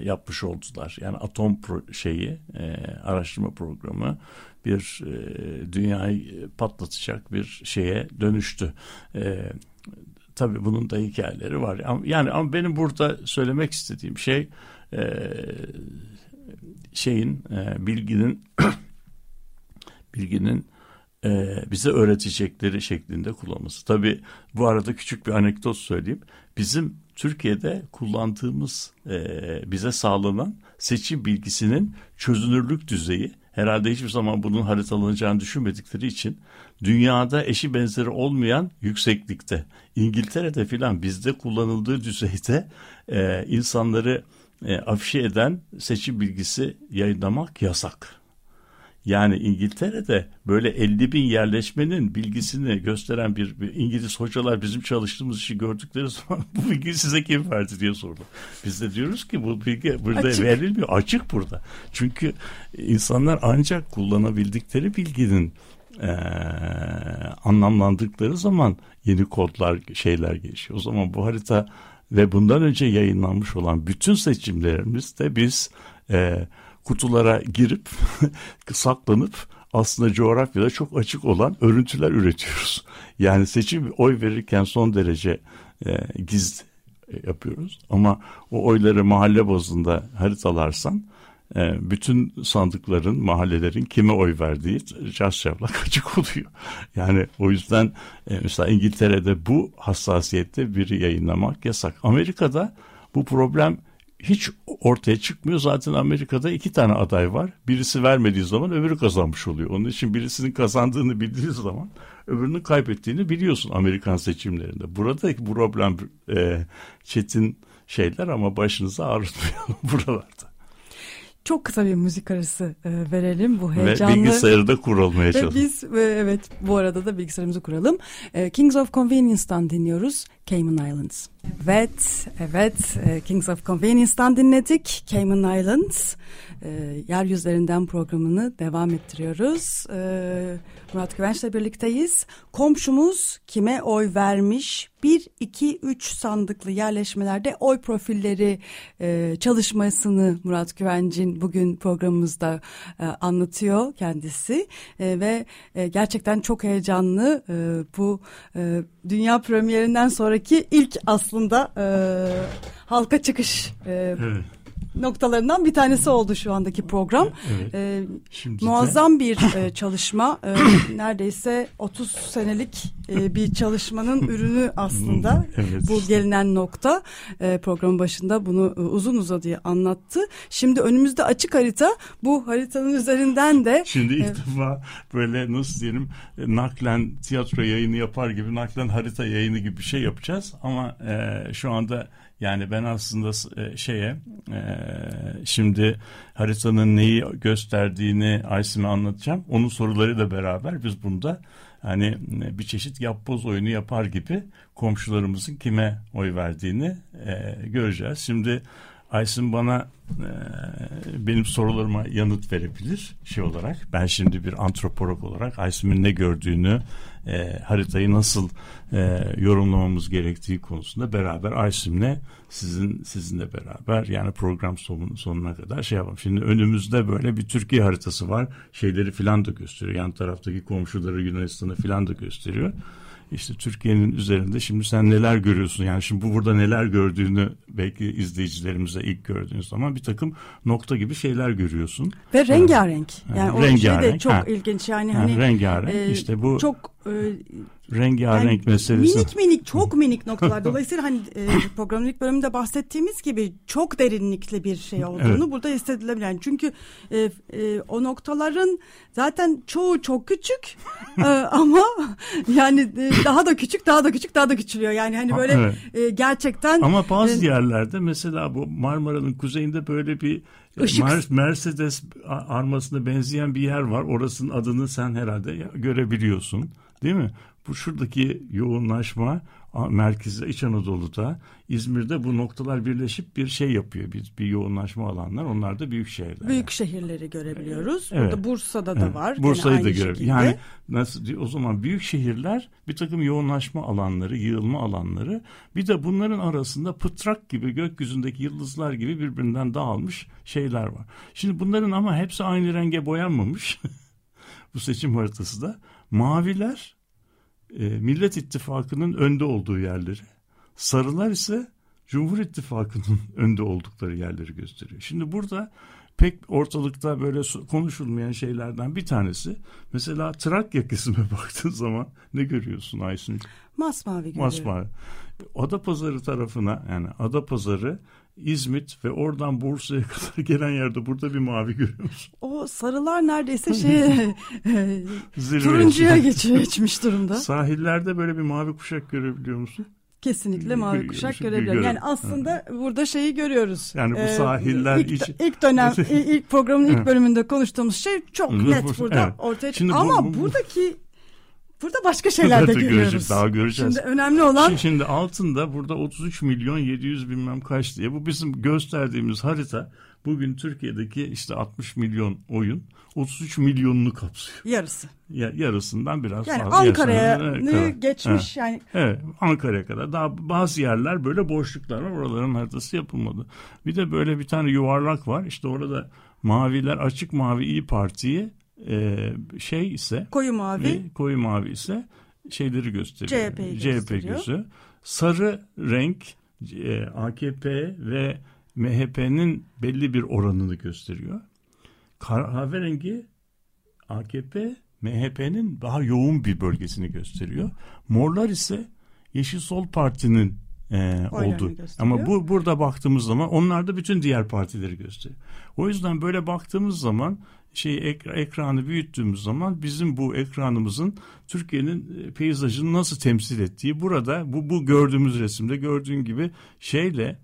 yapmış oldular. Yani atom pro şeyi araştırma programı bir e, dünyayı patlatacak bir şeye dönüştü. E, tabii bunun da hikayeleri var. Yani ama benim burada söylemek istediğim şey e, şeyin e, bilginin bilginin e, bize öğretecekleri şeklinde kullanması. Tabii bu arada küçük bir anekdot söyleyeyim. Bizim Türkiye'de kullandığımız e, bize sağlanan seçim bilgisinin çözünürlük düzeyi herhalde hiçbir zaman bunun haritalanacağını düşünmedikleri için dünyada eşi benzeri olmayan yükseklikte İngiltere'de filan bizde kullanıldığı düzeyde e, insanları e, afişe eden seçim bilgisi yayınlamak yasak. Yani İngiltere'de böyle 50 bin yerleşmenin bilgisini gösteren bir, bir İngiliz hocalar bizim çalıştığımız işi gördükleri zaman bu bilgi size kim verdi diye sordu. Biz de diyoruz ki bu bilgi burada açık. verilmiyor. Açık burada. Çünkü insanlar ancak kullanabildikleri bilginin e, anlamlandırdıkları zaman yeni kodlar şeyler gelişiyor. O zaman bu harita ve bundan önce yayınlanmış olan bütün seçimlerimizde biz e, kutulara girip saklanıp aslında coğrafyada çok açık olan örüntüler üretiyoruz. Yani seçim oy verirken son derece e, gizli yapıyoruz. Ama o oyları mahalle bazında haritalarsan e, bütün sandıkların, mahallelerin kime oy verdiği çarşaflak açık oluyor. Yani o yüzden e, mesela İngiltere'de bu hassasiyette biri yayınlamak yasak. Amerika'da bu problem hiç ortaya çıkmıyor. Zaten Amerika'da iki tane aday var. Birisi vermediği zaman öbürü kazanmış oluyor. Onun için birisinin kazandığını bildiği zaman öbürünün kaybettiğini biliyorsun Amerikan seçimlerinde. Burada problem e, çetin şeyler ama başınızı ağrıtmayalım buralarda çok kısa bir müzik arası e, verelim bu heyecanlı. Ve bilgisayarı da kurulmaya çalışalım. Biz e, evet bu arada da bilgisayarımızı kuralım. E, Kings of Convenience'dan dinliyoruz Cayman Islands. Evet, evet e, Kings of Convenience'dan dinledik Cayman Islands. E, Yeryüzlerinden programını devam ettiriyoruz. E, Murat Güvenç'le birlikteyiz. Komşumuz kime oy vermiş? 1, 2, 3 sandıklı yerleşmelerde oy profilleri e, çalışmasını Murat Güvenç'in bugün programımızda e, anlatıyor kendisi. E, ve e, gerçekten çok heyecanlı e, bu e, dünya premierinden sonraki ilk aslında e, halka çıkış e, evet noktalarından bir tanesi oldu şu andaki program. Evet. Ee, Şimdi muazzam de... bir e, çalışma. E, neredeyse 30 senelik e, bir çalışmanın ürünü aslında. Evet. Bu gelinen nokta. E, programın başında bunu e, uzun uzadıya anlattı. Şimdi önümüzde açık harita. Bu haritanın üzerinden de... Şimdi ilk e, defa böyle nasıl diyelim e, naklen tiyatro yayını yapar gibi naklen harita yayını gibi bir şey yapacağız. Ama e, şu anda yani ben aslında e, şeye e, şimdi haritanın neyi gösterdiğini Aysim'e anlatacağım. Onun sorularıyla beraber biz bunda hani e, bir çeşit yapboz oyunu yapar gibi komşularımızın kime oy verdiğini göreceğiz. Şimdi Aysin bana e, benim sorularıma yanıt verebilir şey olarak. Ben şimdi bir antropolog olarak Aysim'in ne gördüğünü, e, haritayı nasıl e, yorumlamamız gerektiği konusunda beraber Aysim'le sizin sizinle beraber yani program sonun, sonuna kadar şey yapalım. Şimdi önümüzde böyle bir Türkiye haritası var. Şeyleri filan da gösteriyor. Yan taraftaki komşuları Yunanistan'ı filan da gösteriyor. İşte Türkiye'nin üzerinde şimdi sen neler görüyorsun? Yani şimdi bu burada neler gördüğünü belki izleyicilerimize ilk gördüğünüz zaman bir takım nokta gibi şeyler görüyorsun. Ve rengarenk. Yani o rengarenk, şey de çok ha. ilginç yani Ha, hani rengarenk. e, işte bu çok e, rengarenk Yani meselesi. Minik minik çok minik noktalar. Dolayısıyla hani e, programın ilk bölümünde bahsettiğimiz gibi çok derinlikli bir şey olduğunu Evet. burada hissedilebilir. Yani çünkü e, e, o noktaların zaten çoğu çok küçük e, ama yani e, daha da küçük daha da küçük daha da küçülüyor. Yani hani Ha, böyle evet. e, gerçekten Ama bazı e, yerlerde mesela bu Marmara'nın kuzeyinde böyle bir e, Işık- Mer- Mercedes armasına benzeyen bir yer var. Orasının adını sen herhalde görebiliyorsun. Değil mi? Bu şuradaki yoğunlaşma merkezde İç Anadolu'da İzmir'de bu noktalar birleşip bir şey yapıyor. Bir, bir yoğunlaşma alanlar. Onlar da büyük şehirler. büyük şehirleri görebiliyoruz. Evet. Burada Bursa'da da Evet, var. Bursa'yı da şekilde. Yani nasıl diyor, o zaman büyük şehirler bir takım yoğunlaşma alanları, yığılma alanları. Bir de bunların arasında pıtrak gibi gökyüzündeki yıldızlar gibi birbirinden dağılmış şeyler var. Şimdi bunların ama hepsi aynı renge boyanmamış. Bu seçim haritası da maviler e, Millet İttifakı'nın önde olduğu yerleri. Sarılar ise Cumhur İttifakı'nın önde oldukları yerleri gösteriyor. Şimdi burada pek ortalıkta böyle konuşulmayan şeylerden bir tanesi. Mesela Trakya kısmına baktığın zaman ne görüyorsun Aysun? Masmavi görüyorum. Masmavi. Adapazarı tarafına yani Adapazarı, İzmit ve oradan Bursa'ya kadar gelen yerde burada bir mavi görüyor musun? O sarılar neredeyse şey e, Zirve. turuncuya geçiyor, geçmiş durumda. Sahillerde böyle bir mavi kuşak görebiliyor musun? Kesinlikle mavi kuşak görebiliyorum. Yani aslında burada şeyi görüyoruz. Yani bu Ee, sahiller ilk, iç- ilk dönem ilk programın ilk Evet. bölümünde konuştuğumuz şey çok net bu- burada evet. ortaya çıkıyor. Ama bu- bu- buradaki burada başka şeyler de görüyoruz. göreceğiz, daha göreceğiz. Şimdi önemli olan Şimdi, şimdi altında burada 33 milyon 700 bilmem kaç diye bu bizim gösterdiğimiz harita bugün Türkiye'deki işte 60 milyon oyun 33 milyonunu kapsıyor. yarısı. Ya, yarısından biraz Yani fazla. Ankara'ya geçmiş yani Evet Ankara'ya kadar. Daha bazı yerler böyle boşluklar var. Oraların haritası yapılmadı. Bir de böyle bir tane yuvarlak var. İşte orada maviler açık mavi İyi Parti'yi e, şey ise koyu mavi ve koyu mavi ise şeyleri gösteriyor. CHP'yi CHP gösteriyor. gözü. Sarı renk e, AKP ve MHP'nin belli bir oranını gösteriyor. Kahverengi AKP MHP'nin daha yoğun bir bölgesini gösteriyor. Morlar ise Yeşil Sol Parti'nin e, gösteriyor. Ama bu burada baktığımız zaman onlar da bütün diğer partileri gösteriyor. O yüzden böyle baktığımız zaman şey ek- ekranı büyüttüğümüz zaman bizim bu ekranımızın Türkiye'nin e, peyzajını nasıl temsil ettiği burada bu bu gördüğümüz resimde gördüğün gibi şeyle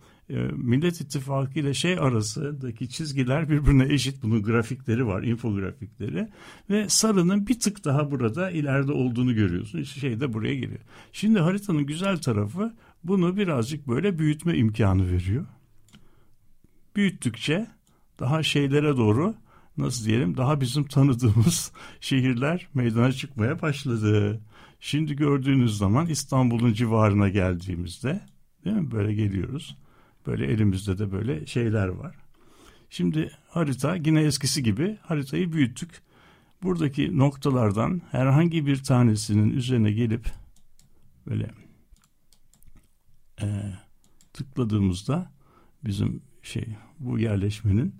Millet İttifakı ile şey arasındaki çizgiler birbirine eşit. Bunun grafikleri var, infografikleri ve sarının bir tık daha burada ileride olduğunu görüyorsun. İşte şey de buraya geliyor. Şimdi haritanın güzel tarafı bunu birazcık böyle büyütme imkanı veriyor. Büyüttükçe daha şeylere doğru nasıl diyelim daha bizim tanıdığımız şehirler meydana çıkmaya başladı. Şimdi gördüğünüz zaman İstanbul'un civarına geldiğimizde değil mi böyle geliyoruz. Böyle elimizde de böyle şeyler var. Şimdi harita yine eskisi gibi haritayı büyüttük. Buradaki noktalardan herhangi bir tanesinin üzerine gelip böyle e, tıkladığımızda bizim şey bu yerleşmenin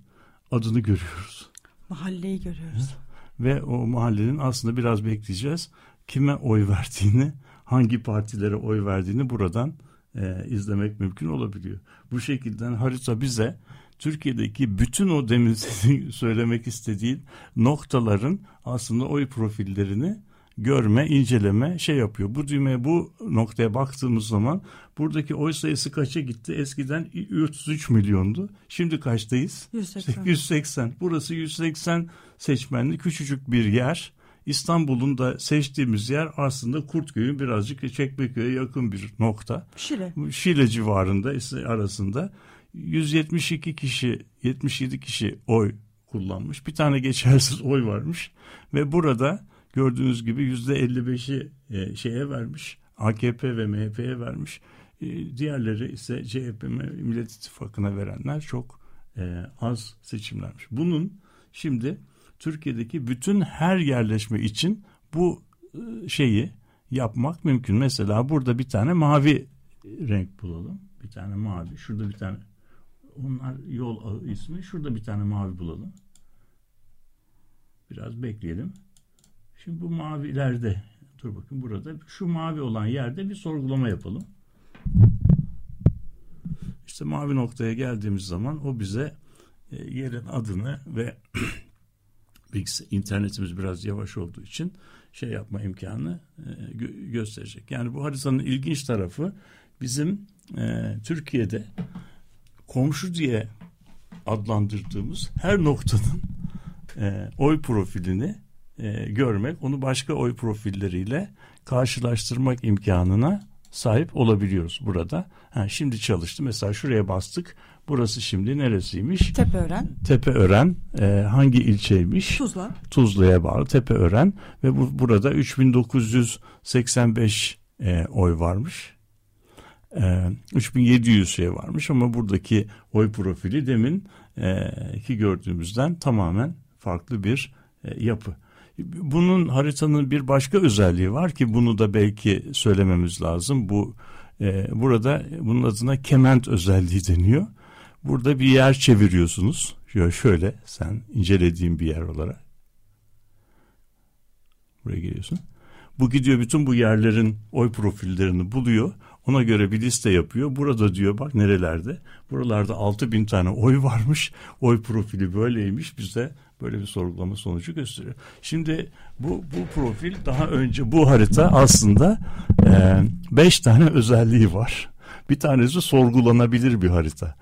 adını görüyoruz. mahalleyi görüyoruz. Ve o mahallenin aslında biraz bekleyeceğiz. Kime oy verdiğini, hangi partilere oy verdiğini buradan e, izlemek mümkün olabiliyor. Bu şekilde harita bize Türkiye'deki bütün o demin söylemek istediğin noktaların aslında oy profillerini görme, inceleme şey yapıyor. Bu düğmeye bu noktaya baktığımız zaman buradaki oy sayısı kaça gitti? Eskiden 33 milyondu. Şimdi kaçtayız? 180. 180. Burası 180 seçmenli küçücük bir yer. İstanbul'un da seçtiğimiz yer aslında Kurtköy'ün birazcık Çekmeköy'e yakın bir nokta. Şile. Şile civarında arasında 172 kişi 77 kişi oy kullanmış. Bir tane geçersiz oy varmış ve burada gördüğünüz gibi %55'i e, şeye vermiş. AKP ve MHP'ye vermiş. E, diğerleri ise CHP Millet İttifakı'na verenler çok e, az seçimlermiş. Bunun şimdi Türkiye'deki bütün her yerleşme için bu e, şeyi yapmak mümkün. Mesela burada bir tane mavi renk bulalım. Bir tane mavi. Şurada bir tane onlar yol ismi. Şurada bir tane mavi bulalım. Biraz bekleyelim. Şimdi bu mavilerde dur bakın burada şu mavi olan yerde bir sorgulama yapalım. İşte mavi noktaya geldiğimiz zaman o bize e, yerin adını ve internetimiz biraz yavaş olduğu için şey yapma imkanı e, gö- gösterecek. Yani bu haritanın ilginç tarafı bizim e, Türkiye'de komşu diye adlandırdığımız her noktanın e, oy profilini e, görmek, onu başka oy profilleriyle karşılaştırmak imkanına sahip olabiliyoruz burada. Ha, şimdi çalıştı. Mesela şuraya bastık. Burası şimdi neresiymiş? Tepeören. Tepeören e, hangi ilçeymiş? Tuzla. Tuzla'ya bağlı Tepeören ve bu, burada 3985 e, oy varmış. E, 3700 şey varmış ama buradaki oy profili demin e, ki gördüğümüzden tamamen farklı bir e, yapı. Bunun haritanın bir başka özelliği var ki bunu da belki söylememiz lazım. Bu e, burada bunun adına kement özelliği deniyor. Burada bir yer çeviriyorsunuz. Şöyle, şöyle sen incelediğin bir yer olarak. Buraya geliyorsun. Bu gidiyor bütün bu yerlerin oy profillerini buluyor. Ona göre bir liste yapıyor. Burada diyor bak nerelerde. Buralarda 6 bin tane oy varmış. Oy profili böyleymiş. Bize böyle bir sorgulama sonucu gösteriyor. Şimdi bu, bu profil daha önce bu harita aslında 5 e, tane özelliği var. Bir tanesi sorgulanabilir bir harita.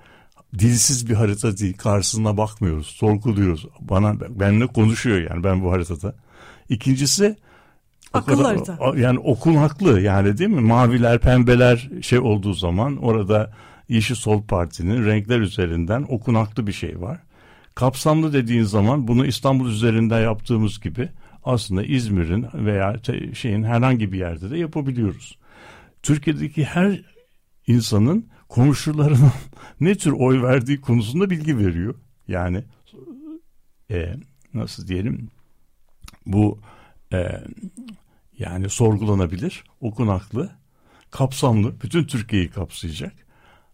Dilsiz bir harita değil. Karşısına bakmıyoruz. Sorguluyoruz. Bana benimle konuşuyor yani ben bu haritada. İkincisi Akıllı kadar, harita. Yani okul haklı yani değil mi? Maviler, pembeler şey olduğu zaman orada Yeşil Sol Parti'nin renkler üzerinden okunaklı bir şey var. Kapsamlı dediğin zaman bunu İstanbul üzerinden yaptığımız gibi aslında İzmir'in veya şeyin herhangi bir yerde de yapabiliyoruz. Türkiye'deki her insanın komşularının ne tür oy verdiği konusunda bilgi veriyor. Yani e, nasıl diyelim bu e, yani sorgulanabilir, okunaklı, kapsamlı, bütün Türkiye'yi kapsayacak.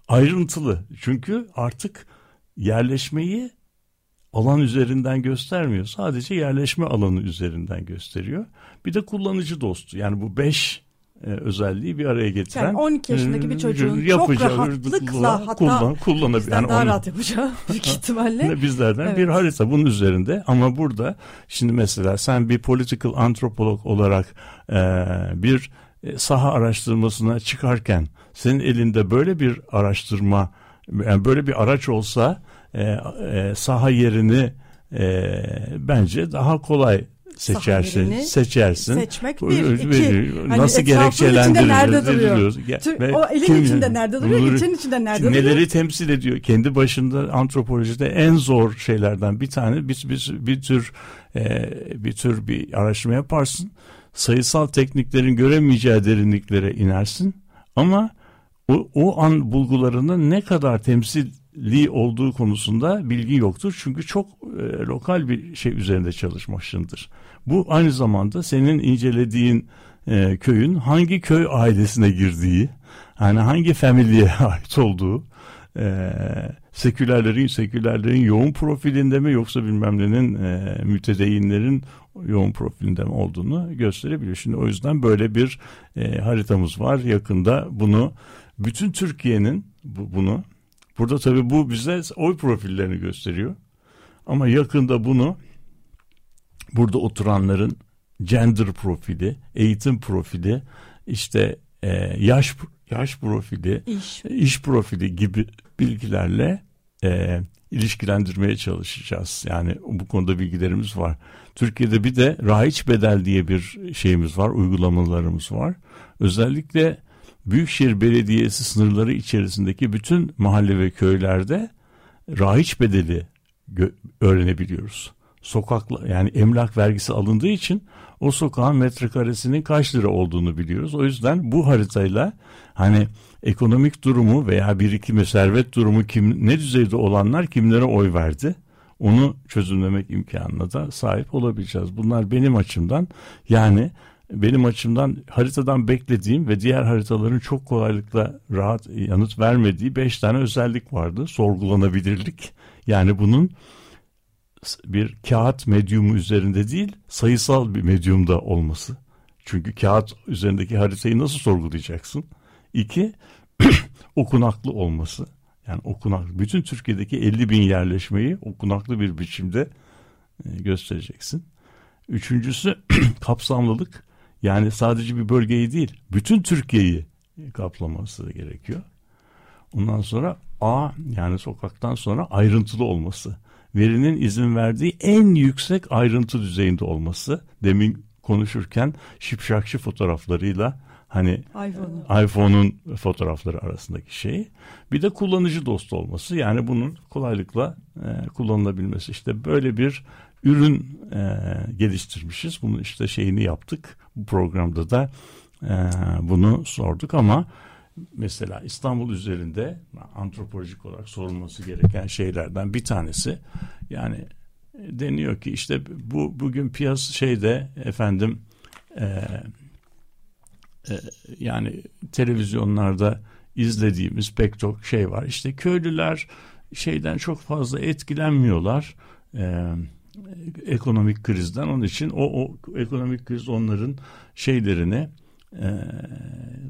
Ayrıntılı çünkü artık yerleşmeyi alan üzerinden göstermiyor. Sadece yerleşme alanı üzerinden gösteriyor. Bir de kullanıcı dostu. Yani bu beş e, özelliği bir araya getiren yani 12 yaşındaki bir e, çocuğun çok rahatlıkla hatta kullan, kullanabilir. Yani daha onu, rahat yapacağı büyük ihtimalle. Bizlerden evet. bir harita bunun üzerinde ama burada şimdi mesela sen bir political antropolog olarak e, bir e, saha araştırmasına çıkarken senin elinde böyle bir araştırma yani böyle bir araç olsa e, e, saha yerini e, bence daha kolay seçersin, seçersin. Seçmek bir, iki. Hani nasıl gerekçelendirilir? nerede duruyor? Tür, o elin kim, içinde nerede duruyor, için içinde nerede neleri duruyor? Neleri temsil ediyor? Kendi başında antropolojide en zor şeylerden bir tane bir, bir, bir tür e, bir tür bir araştırma yaparsın. Sayısal tekniklerin göremeyeceği derinliklere inersin. Ama o, o an bulgularının ne kadar temsilli olduğu konusunda bilgi yoktur. Çünkü çok e, lokal bir şey üzerinde çalışmışsındır. Bu aynı zamanda senin incelediğin e, köyün hangi köy ailesine girdiği, yani hangi familyeye ait olduğu, e, sekülerlerin sekülerlerin yoğun profilinde mi yoksa bilmem nenin e, mütedeyinlerin yoğun profilinde mi olduğunu gösterebiliyor. Şimdi o yüzden böyle bir e, haritamız var. Yakında bunu bütün Türkiye'nin bu, bunu burada tabii bu bize oy profillerini gösteriyor. Ama yakında bunu burada oturanların gender profili, eğitim profili, işte e, yaş yaş profili, iş, iş profili gibi bilgilerle e, ilişkilendirmeye çalışacağız. Yani bu konuda bilgilerimiz var. Türkiye'de bir de rahiç bedel diye bir şeyimiz var, uygulamalarımız var. Özellikle Büyükşehir Belediyesi sınırları içerisindeki bütün mahalle ve köylerde rahiç bedeli öğrenebiliyoruz sokakla yani emlak vergisi alındığı için o sokağın metrekaresinin kaç lira olduğunu biliyoruz. O yüzden bu haritayla hani ekonomik durumu veya birikimi, servet durumu kim ne düzeyde olanlar kimlere oy verdi onu çözümlemek imkanına da sahip olabileceğiz. Bunlar benim açımdan yani benim açımdan haritadan beklediğim ve diğer haritaların çok kolaylıkla rahat yanıt vermediği beş tane özellik vardı. Sorgulanabilirlik yani bunun bir kağıt medyumu üzerinde değil sayısal bir medyumda olması. Çünkü kağıt üzerindeki haritayı nasıl sorgulayacaksın? İki, okunaklı olması. Yani okunaklı. Bütün Türkiye'deki 50 bin yerleşmeyi okunaklı bir biçimde e, göstereceksin. Üçüncüsü kapsamlılık. Yani sadece bir bölgeyi değil, bütün Türkiye'yi kaplaması gerekiyor. Ondan sonra A yani sokaktan sonra ayrıntılı olması. Verinin izin verdiği en yüksek ayrıntı düzeyinde olması. Demin konuşurken şipşakçı fotoğraflarıyla hani iPhone'un iPhone fotoğrafları arasındaki şey. Bir de kullanıcı dostu olması. Yani bunun kolaylıkla e, kullanılabilmesi. İşte böyle bir ürün e, geliştirmişiz. Bunu işte şeyini yaptık. Bu programda da e, bunu sorduk ama mesela İstanbul üzerinde antropolojik olarak sorulması gereken şeylerden bir tanesi yani deniyor ki işte bu bugün piyasa şeyde efendim e, e, yani televizyonlarda izlediğimiz pek çok şey var. İşte köylüler şeyden çok fazla etkilenmiyorlar. E, ekonomik krizden onun için o, o ekonomik kriz onların şeylerini e,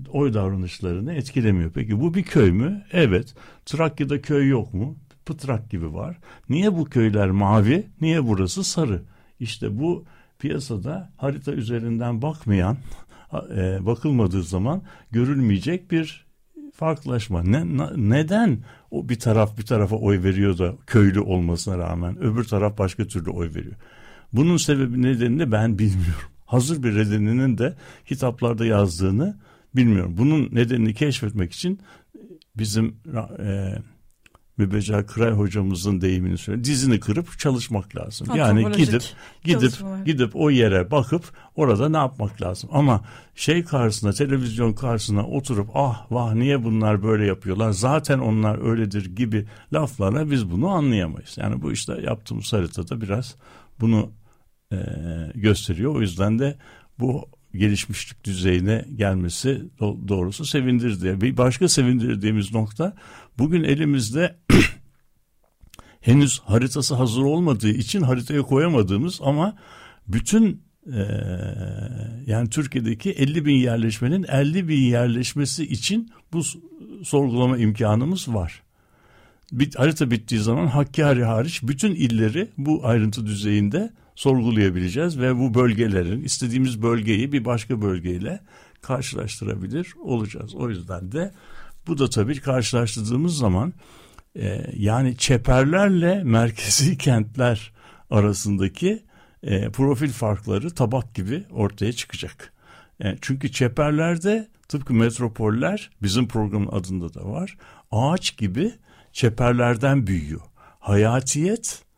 oy davranışlarını etkilemiyor. Peki bu bir köy mü? Evet. Trakya'da köy yok mu? Pıtrak gibi var. Niye bu köyler mavi? Niye burası sarı? İşte bu piyasada harita üzerinden bakmayan e, bakılmadığı zaman görülmeyecek bir farklılaşma. Ne, neden o bir taraf bir tarafa oy veriyor da köylü olmasına rağmen öbür taraf başka türlü oy veriyor? Bunun sebebi nedenini ben bilmiyorum. Hazır bir nedeninin de kitaplarda yazdığını bilmiyorum. Bunun nedenini keşfetmek için bizim e, Mübeccel Kıray hocamızın deyimini söylüyor. Dizini kırıp çalışmak lazım. Yani gidip gidip gidip o yere bakıp orada ne yapmak lazım. Ama şey karşısında televizyon karşısına oturup ah vah niye bunlar böyle yapıyorlar zaten onlar öyledir gibi laflarla biz bunu anlayamayız. Yani bu işte yaptığımız haritada biraz bunu e, gösteriyor. O yüzden de bu gelişmişlik düzeyine gelmesi doğrusu sevindirdi. Bir başka sevindirdiğimiz nokta bugün elimizde henüz haritası hazır olmadığı için haritaya koyamadığımız ama bütün e, yani Türkiye'deki 50 bin yerleşmenin 50 bin yerleşmesi için bu sorgulama imkanımız var. Bit, harita bittiği zaman Hakkari hariç bütün illeri bu ayrıntı düzeyinde sorgulayabileceğiz ve bu bölgelerin istediğimiz bölgeyi bir başka bölgeyle karşılaştırabilir olacağız. O yüzden de bu da tabii karşılaştırdığımız zaman e, yani çeperlerle merkezi kentler arasındaki e, profil farkları tabak gibi ortaya çıkacak. E, çünkü çeperlerde tıpkı metropoller bizim programın adında da var. Ağaç gibi çeperlerden büyüyor. Hayatiyet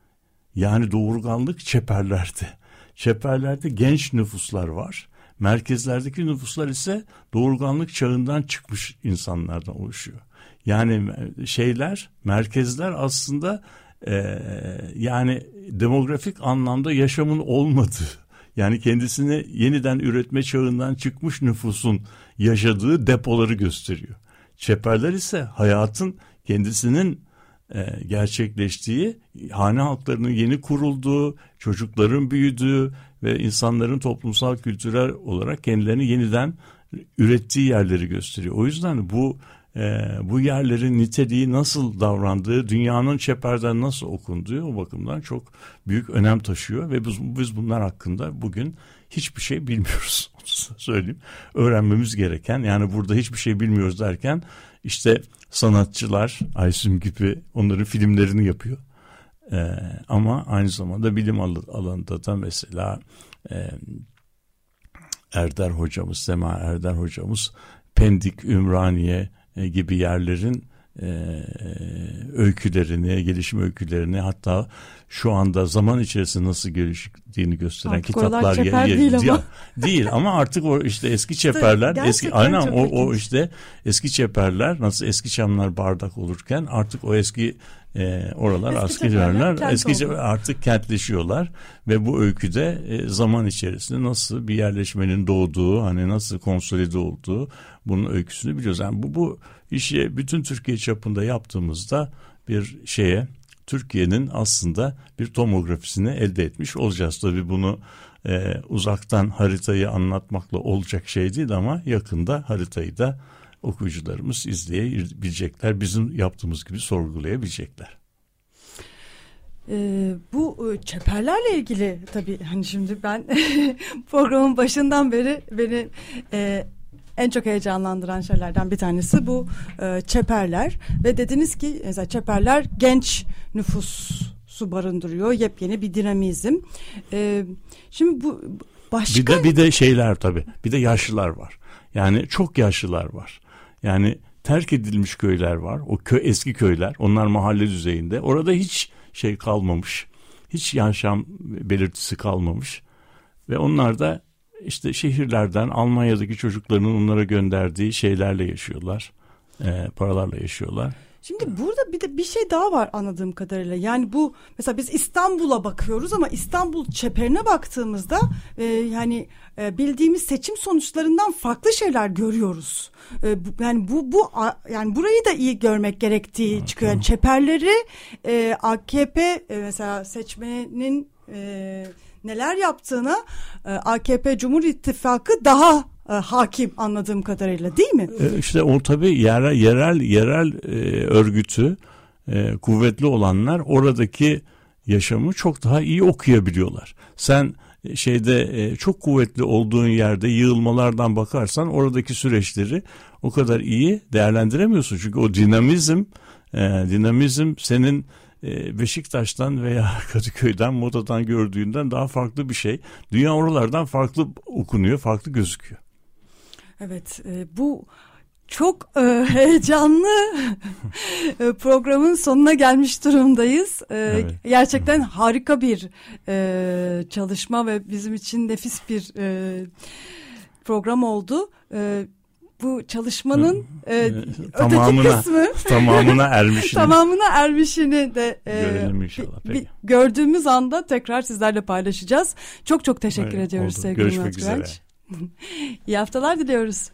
yani doğurganlık çeperlerde. Çeperlerde genç nüfuslar var. Merkezlerdeki nüfuslar ise doğurganlık çağından çıkmış insanlardan oluşuyor. Yani şeyler, merkezler aslında e, yani demografik anlamda yaşamın olmadığı, yani kendisini yeniden üretme çağından çıkmış nüfusun yaşadığı depoları gösteriyor. Çeperler ise hayatın kendisinin e, gerçekleştiği, hane halklarının yeni kurulduğu, çocukların büyüdüğü ve insanların toplumsal kültürel olarak kendilerini yeniden ürettiği yerleri gösteriyor. O yüzden bu e, bu yerlerin niteliği nasıl davrandığı, dünyanın çeperden nasıl okunduğu o bakımdan çok büyük önem taşıyor ve biz, biz bunlar hakkında bugün hiçbir şey bilmiyoruz. Söyleyeyim. Öğrenmemiz gereken yani burada hiçbir şey bilmiyoruz derken işte sanatçılar Aysun gibi onların filmlerini yapıyor. Ee, ama aynı zamanda bilim alanında da mesela e, Erdar hocamız, Sema Erdar hocamız Pendik, Ümraniye e, gibi yerlerin e, öykülerini, gelişim öykülerini hatta şu anda zaman içerisinde nasıl geliştiğini gösteren artık kitaplar yer, yer, değil ama. değil ama artık o işte eski çeperler eski aynen o, o işte eski çeperler nasıl eski çamlar bardak olurken artık o eski E, oralar Eski askeri Çeperler yerler. kent Eski oldu. artık kentleşiyorlar ve bu öyküde e, zaman içerisinde nasıl bir yerleşmenin doğduğu, hani nasıl konsolide olduğu bunun öyküsünü biliyoruz. Yani bu bu işi bütün Türkiye çapında yaptığımızda bir şeye Türkiye'nin aslında bir tomografisini elde etmiş olacağız. Tabii bunu e, uzaktan haritayı anlatmakla olacak şey değil ama yakında haritayı da okuyucularımız izleyebilecekler. Bizim yaptığımız gibi sorgulayabilecekler. Ee, bu e, çeperlerle ilgili tabii hani şimdi ben programın başından beri beni e, en çok heyecanlandıran şeylerden bir tanesi bu e, çeperler ve dediniz ki mesela çeperler genç nüfusu barındırıyor yepyeni bir dinamizm. E, şimdi bu başka Bir de bir de şeyler tabii. Bir de yaşlılar var. Yani çok yaşlılar var. Yani terk edilmiş köyler var. O köy eski köyler. Onlar mahalle düzeyinde. Orada hiç şey kalmamış. Hiç yaşam belirtisi kalmamış. Ve onlar da işte şehirlerden Almanya'daki çocuklarının onlara gönderdiği şeylerle yaşıyorlar. Ee, paralarla yaşıyorlar. Şimdi burada bir de bir şey daha var anladığım kadarıyla. Yani bu mesela biz İstanbul'a bakıyoruz ama İstanbul çeperine baktığımızda e, yani e, bildiğimiz seçim sonuçlarından farklı şeyler görüyoruz. E, bu, yani bu bu a- yani burayı da iyi görmek gerektiği çıkıyor. Yani çeperleri e, AKP e, mesela seçmenin e, neler yaptığına e, AKP Cumhur İttifakı daha e, hakim anladığım kadarıyla değil mi? Ee, İşte o tabii yerel yerel yerel e, örgütü e, kuvvetli olanlar oradaki yaşamı çok daha iyi okuyabiliyorlar. Sen e, şeyde e, çok kuvvetli olduğun yerde yığılmalardan bakarsan oradaki süreçleri o kadar iyi değerlendiremiyorsun. Çünkü o dinamizm e, dinamizm senin e, Beşiktaş'tan veya Kadıköy'den, Moda'dan gördüğünden daha farklı bir şey. Dünya oralardan farklı okunuyor, farklı gözüküyor. Evet e, bu çok e, heyecanlı e, programın sonuna gelmiş durumdayız. E, Evet. Gerçekten harika bir e, çalışma ve bizim için nefis bir e, program oldu. E, bu çalışmanın e, öteki tamamına kısmı tamamına ermişini tamamına ermişini de e, görelim inşallah. bir- gördüğümüz anda tekrar sizlerle paylaşacağız. Çok çok teşekkür Evet, ediyoruz oldu. sevgili Görüşmek Murat üzere. Güvenç. İyi haftalar diliyoruz.